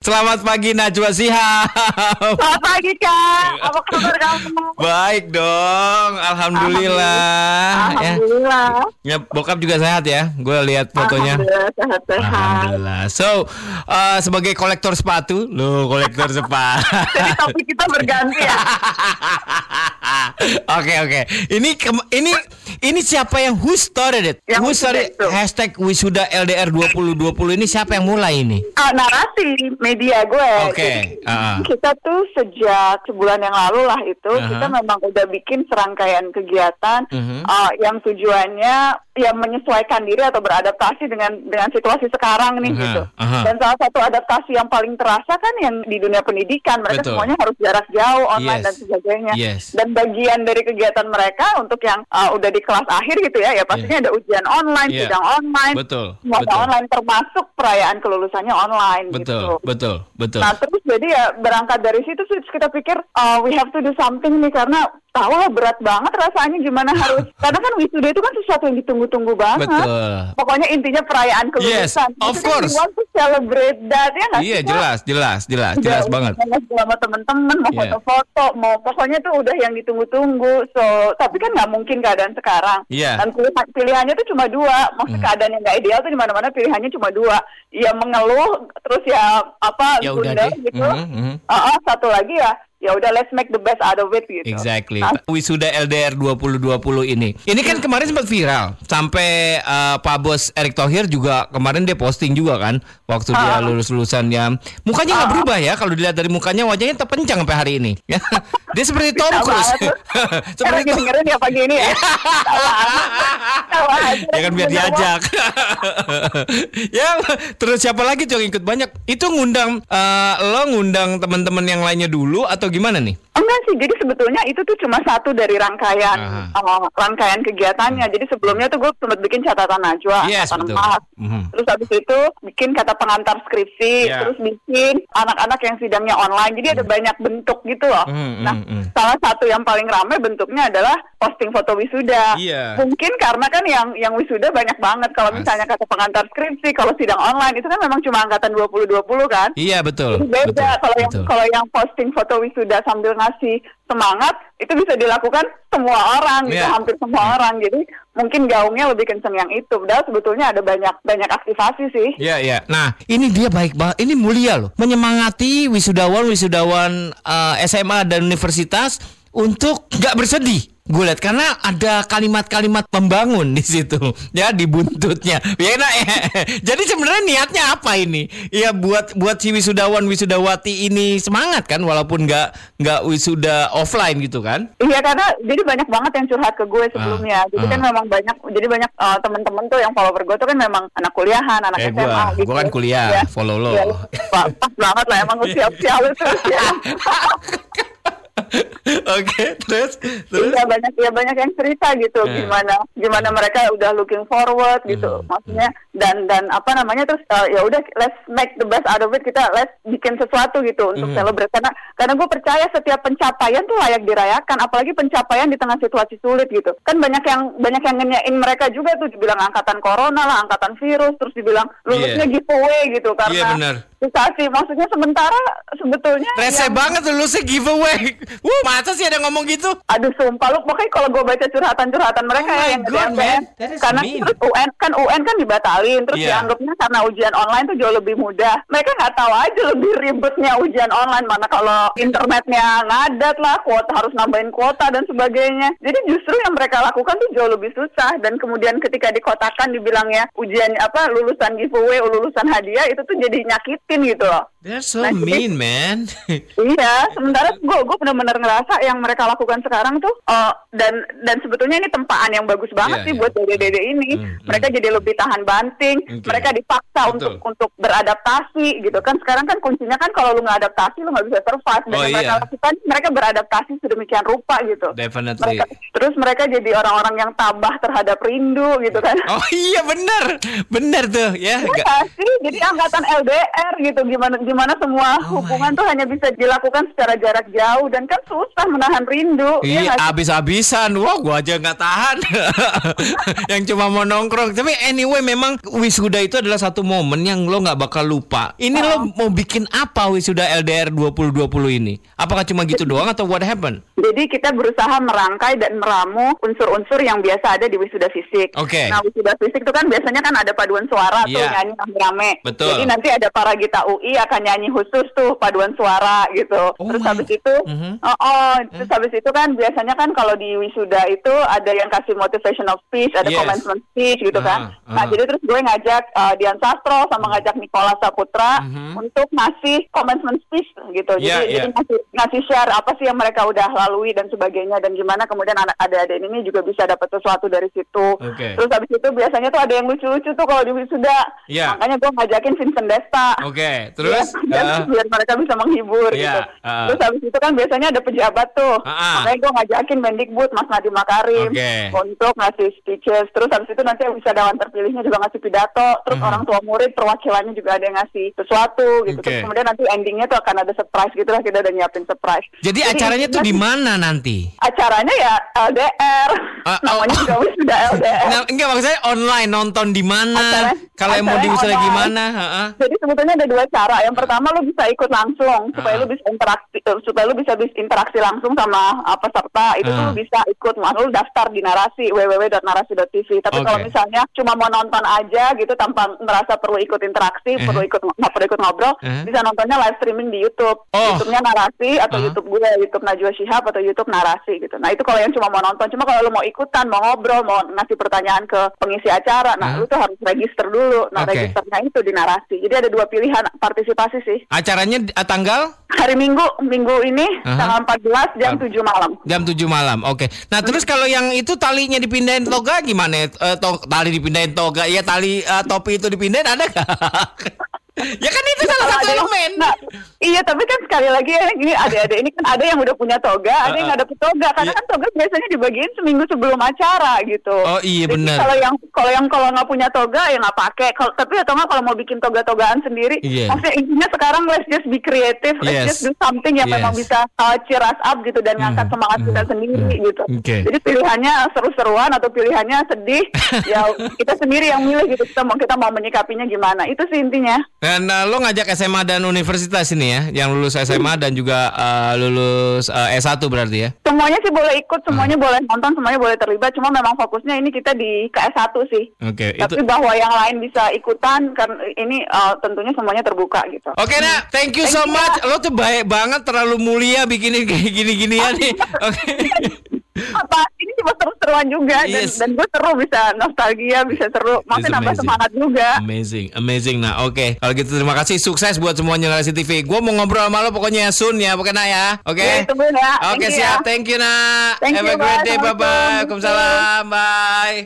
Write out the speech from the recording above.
Selamat pagi Najwa Sihab. Selamat pagi Kak, apa kabar kamu? Baik dong, alhamdulillah. Alhamdulillah. Ya, ya bokap juga sehat ya. Gue lihat fotonya. Alhamdulillah sehat-sehat. Alhamdulillah. So, uh, sebagai kolektor sepatu, lo kolektor sepatu. Jadi topik kita berganti ya. Oke oke. Ini kem- ini ini siapa yang who started it? Yang who started started itu? hashtag wisuda LDR 2020 ini siapa yang mulai ini? Ah, narasi media gue. Oke, Jadi, ah. Kita tuh sejak sebulan yang lalu lah itu Aha. kita memang udah bikin serangkaian kegiatan Mhm. ah, yang tujuannya ya menyesuaikan diri atau beradaptasi dengan dengan situasi sekarang nih Aha, gitu. aha. Dan salah satu adaptasi yang paling terasa kan yang di dunia pendidikan mereka Betul. semuanya harus jarak jauh online Yes. dan sebagainya. Yes. Dan bagian dari kegiatan mereka untuk yang ah, udah di kelas akhir gitu ya, ya pastinya ada ujian online, Yeah. sidang online, Betul, betul. online termasuk perayaan kelulusannya online Betul, gitu. betul, betul. Nah terus jadi ya berangkat dari situ kita pikir uh, we have to do something nih karena tahu lah berat banget rasanya gimana harus karena kan wisuda itu kan sesuatu yang ditunggu-tunggu banget. Betul. Pokoknya intinya perayaan Yes, kelulusan. of Itu kan course. want to celebrate that ya nggak Iya sih, Kak? jelas, jelas, jelas, Udah- jelas banget. udah sama temen-temen mau Iya. foto-foto mau pokoknya tuh udah yang ditunggu-tunggu so tapi kan nggak mungkin keadaan sekarang Iya. dan pilihan, pilihannya tuh cuma dua maksudnya Hmm. keadaan yang nggak ideal tuh di mana-mana pilihannya cuma dua ya mengeluh terus ya apa Ya gitu Mhm, mhm. Ah, ah, satu lagi ya ya udah let's make the best out of it gitu Exactly. Nah, Wisuda LDR 2020 ini. Ini kan kemarin sempat viral. Sampai eh, Pak Bos Erick Thohir juga kemarin dia posting juga kan waktu dia Ah. lulus-lulusannya. Mukanya nggak berubah ya kalau dilihat dari mukanya wajahnya terpencang sampai hari ini. Dia seperti Tom Cruise. seperti lagi dengerin ya pagi ini ya aja. ya kan biar diajak. ya, terus siapa lagi tuh yang ikut banyak? Itu ngundang eh, lo ngundang teman-teman yang lainnya dulu atau gimana nih? Sih, jadi sebetulnya itu tuh cuma satu dari rangkaian uh, rangkaian kegiatannya. Jadi sebelumnya tuh gue sempat bikin catatan najwa, Yes, catatan emas. Mhm. Terus habis itu bikin kata pengantar skripsi, Ya. terus bikin anak-anak yang sidangnya online. Jadi ada banyak bentuk gitu loh. Mhm, Nah, mhm, mhm. salah satu yang paling ramai bentuknya adalah posting foto wisuda. Iya. Mungkin karena kan yang yang wisuda banyak banget. Kalau misalnya kata pengantar skripsi, kalau sidang online itu kan memang cuma angkatan 2020 kan. Iya betul. Jadi beda betul, kalau yang kalau yang posting foto wisuda sambil ngasih semangat itu bisa dilakukan semua orang gitu Iya. hampir semua orang jadi mungkin gaungnya lebih kenceng yang itu padahal sebetulnya ada banyak banyak aktivasi sih Iya, iya. Nah, ini dia baik banget. Ini mulia loh. Menyemangati wisudawan-wisudawan eh, SMA dan universitas untuk nggak bersedih. Gue lihat karena ada kalimat-kalimat membangun di situ, ya di buntutnya. Ya, nah, jadi sebenarnya niatnya apa ini? Ya buat buat si wisudawan wisudawati ini semangat kan, walaupun nggak nggak wisuda offline gitu kan? Iya karena jadi banyak banget yang curhat ke gue sebelumnya. Ah, jadi ah. kan memang banyak jadi banyak uh, teman-teman tuh yang follower gue tuh kan memang anak kuliahan, anak Eh, SMA gua- gitu. gua kan kuliah, Iya. follow lo. Iya, pas, banget lah emang lu tuh. ya. Oke, terus terus. Iya banyak ya banyak yang cerita gitu Eh. gimana gimana mereka udah looking forward gitu Hmm. maksudnya dan dan apa namanya terus uh, ya udah let's make the best out of it kita let's bikin sesuatu gitu untuk Hmm. celebrate karena karena gue percaya setiap pencapaian tuh layak dirayakan apalagi pencapaian di tengah situasi sulit gitu kan banyak yang banyak yang ngenyain mereka juga tuh dibilang angkatan corona lah angkatan virus terus dibilang lulusnya Iya. giveaway gitu Iya, karena benar. Situasi maksudnya sementara sebetulnya Rese yang- banget lu sih giveaway. Wuh, masa sih ada ngomong gitu? Aduh sumpah lu pokoknya kalau gue baca curhatan-curhatan mereka Oh ya yang God, man. Karena mean. terus UN kan UN kan dibatalin terus Iya. dianggapnya karena ujian online tuh jauh lebih mudah. Mereka nggak tahu aja lebih ribetnya ujian online mana kalau internetnya ngadat lah, kuota harus nambahin kuota dan sebagainya. Jadi justru yang mereka lakukan tuh jauh lebih susah dan kemudian ketika dikotakan dibilangnya ujian apa lulusan giveaway, lulusan hadiah itu tuh jadi nyakitin gitu loh. They're so Nah, mean, man. Iya, sementara gue gue benar-benar ngerasa yang mereka lakukan sekarang tuh eh, dan dan sebetulnya ini tempaan yang bagus banget Iya, sih iya. buat dede-dede ini. Hmm, mereka jadi lebih tahan banting, Oke. mereka dipaksa Betul. untuk untuk beradaptasi gitu kan. Sekarang kan kuncinya kan kalau lu nggak adaptasi lu nggak bisa survive. Dan Oh, mereka iya. lakukan mereka beradaptasi sedemikian rupa gitu. Definitely. Mereka, terus mereka jadi orang-orang yang tabah terhadap rindu gitu kan. Oh iya bener, bener tuh ya. Iya Ga- nggak sih, jadi angkatan LDR gitu gimana di mana semua Oh hubungan tuh hanya bisa dilakukan secara jarak jauh dan kan susah menahan rindu. Iya, sih? abis-abisan. Wah, gua aja nggak tahan. yang cuma mau nongkrong. Tapi anyway, memang wisuda itu adalah satu momen yang lo nggak bakal lupa. Ini lo mau bikin apa wisuda LDR 2020 ini? Apakah cuma gitu doang atau what happened? Jadi kita berusaha merangkai dan meramu unsur-unsur yang biasa ada di wisuda fisik. Oke. Nah wisuda fisik itu kan biasanya kan ada paduan suara tuh Iya. nyanyi rame-rame. Betul. Jadi nanti ada para Gita UI akan nyanyi khusus tuh paduan suara gitu. Oh Terus my- habis itu, Mhm. oh, oh, terus habis itu kan biasanya kan kalau di wisuda itu ada yang kasih motivational speech, ada Yes. commencement speech gitu kan. Ah, Nah ah. jadi terus gue ngajak uh, Dian Sastro sama ngajak Nicola Saputra Mhm. untuk ngasih commencement speech gitu. Jadi, Iya, jadi ngasih, ngasih share apa sih yang mereka udah lalui dan sebagainya dan gimana kemudian anak adik-adik ini juga bisa dapat sesuatu dari situ. Oke. Terus habis itu biasanya tuh ada yang lucu-lucu tuh kalau di wisuda. Iya. Makanya gue ngajakin Vincent Desta. Oke, terus? Ya, Ah. biar mereka bisa menghibur Iya, gitu. ah. Terus habis itu kan biasanya ada pejabat tuh. Ah, ah. Makanya gue ngajakin Mendikbud Mas Nadiem Makarim Oke. untuk ngasih speeches. Terus habis itu nanti wisudawan terpilihnya juga ngasih pidato. Terus Mhm. orang tua murid perwakilannya juga ada yang ngasih sesuatu gitu. Oke. Terus kemudian nanti endingnya tuh akan ada surprise gitu lah kita udah nyiapin surprise. Jadi acaranya tuh di mana nanti? Acaranya ya LDR. Ah, oh. Namanya juga wisuda LDR. Nah, enggak maksudnya online nonton di mana? Kalau yang mau di acaranya wisuda online. gimana? Ha-ha. Jadi sebetulnya ada dua cara. Yang pertama lu bisa ikut langsung supaya Ah. lu bisa interaksi eh, supaya lu bisa bis interaksi langsung sama uh, peserta. Itu tuh Ah. lu bisa ikut lu daftar di narasi www.narasi.tv. Tapi Oke. kalau misalnya cuma mau nonton aja gitu tanpa merasa perlu ikut interaksi, Eh. perlu ikut nggak perlu ikut ngobrol, Eh. bisa nontonnya live streaming di YouTube. Oh. YouTube-nya narasi atau Ah. YouTube gue, YouTube Najwa Shihab atau YouTube narasi gitu. Nah, itu kalau yang cuma mau nonton. Cuma kalau lu mau ikutan, mau ngobrol, mau ngasih pertanyaan ke pengisi acara, nah Ah. lu tuh harus register dulu. Nah, Oke. registernya itu di narasi. Jadi ada dua pilihan partisipasi sih. Acaranya ah, tanggal Hari Minggu, Minggu ini Aha. tanggal 14 jam Ah. 7 malam. jam 7 malam. Oke. Nah, terus kalau yang itu talinya dipindahin toga gimana? Eh, to- tali dipindahin toga, ya tali eh, topi itu dipindahin ada nggak? ya kan itu salah satu ada yang- elemen. Nah, iya, tapi kan sekali lagi ya, ini adik-adik ini kan ada yang udah punya toga, ada yang nggak dapet toga. Karena Iya. kan toga biasanya dibagiin seminggu sebelum acara gitu. Oh, iya, benar. Kalau yang kalau yang kalau nggak punya toga ya nggak pakai. Kalau tapi atau nggak kalau mau bikin toga-togaan sendiri, Iya. maksudnya intinya sekarang let's just be creative, let's Yes. just do something yang memang Yes. bisa uh, cheer us up gitu dan ngangkat Mhm, semangat kita mhm, sendiri mhm. gitu. Oke. Jadi pilihannya seru-seruan atau pilihannya sedih, ya kita sendiri yang milih gitu. Kita mau kita mau menyikapinya gimana. Itu sih intinya. Dan eh, lo ngajak SMA dan universitas ini ya, yang lulus SMA dan juga eh, lulus eh, S1 berarti ya. Semuanya sih boleh ikut, semuanya Ah. boleh nonton, semuanya boleh terlibat. Cuma memang fokusnya ini kita di KS1 sih. Oke, itu Tapi bahwa yang lain bisa ikutan, kan ini uh, tentunya semuanya terbuka gitu. Oke nak, thank you Thank so you, much. Nak. Lo tuh baik banget, terlalu mulia bikinin kayak gini-ginian nih. Oke. Apa ini cuma seru-seruan juga dan, Yes. dan gue seru bisa nostalgia, bisa seru. It's nambah semangat juga. Amazing, amazing. Nah, oke. Kalau gitu terima kasih, sukses buat semuanya Narasi TV. Gue mau ngobrol sama lo pokoknya soon ya, pokoknya ya. Oke. Iya, tungguin ya. Oke you siap, ya. thank you nak. Thank Have you, a great day, bye bye. Assalamualaikum. Waalaikumsalam, bye.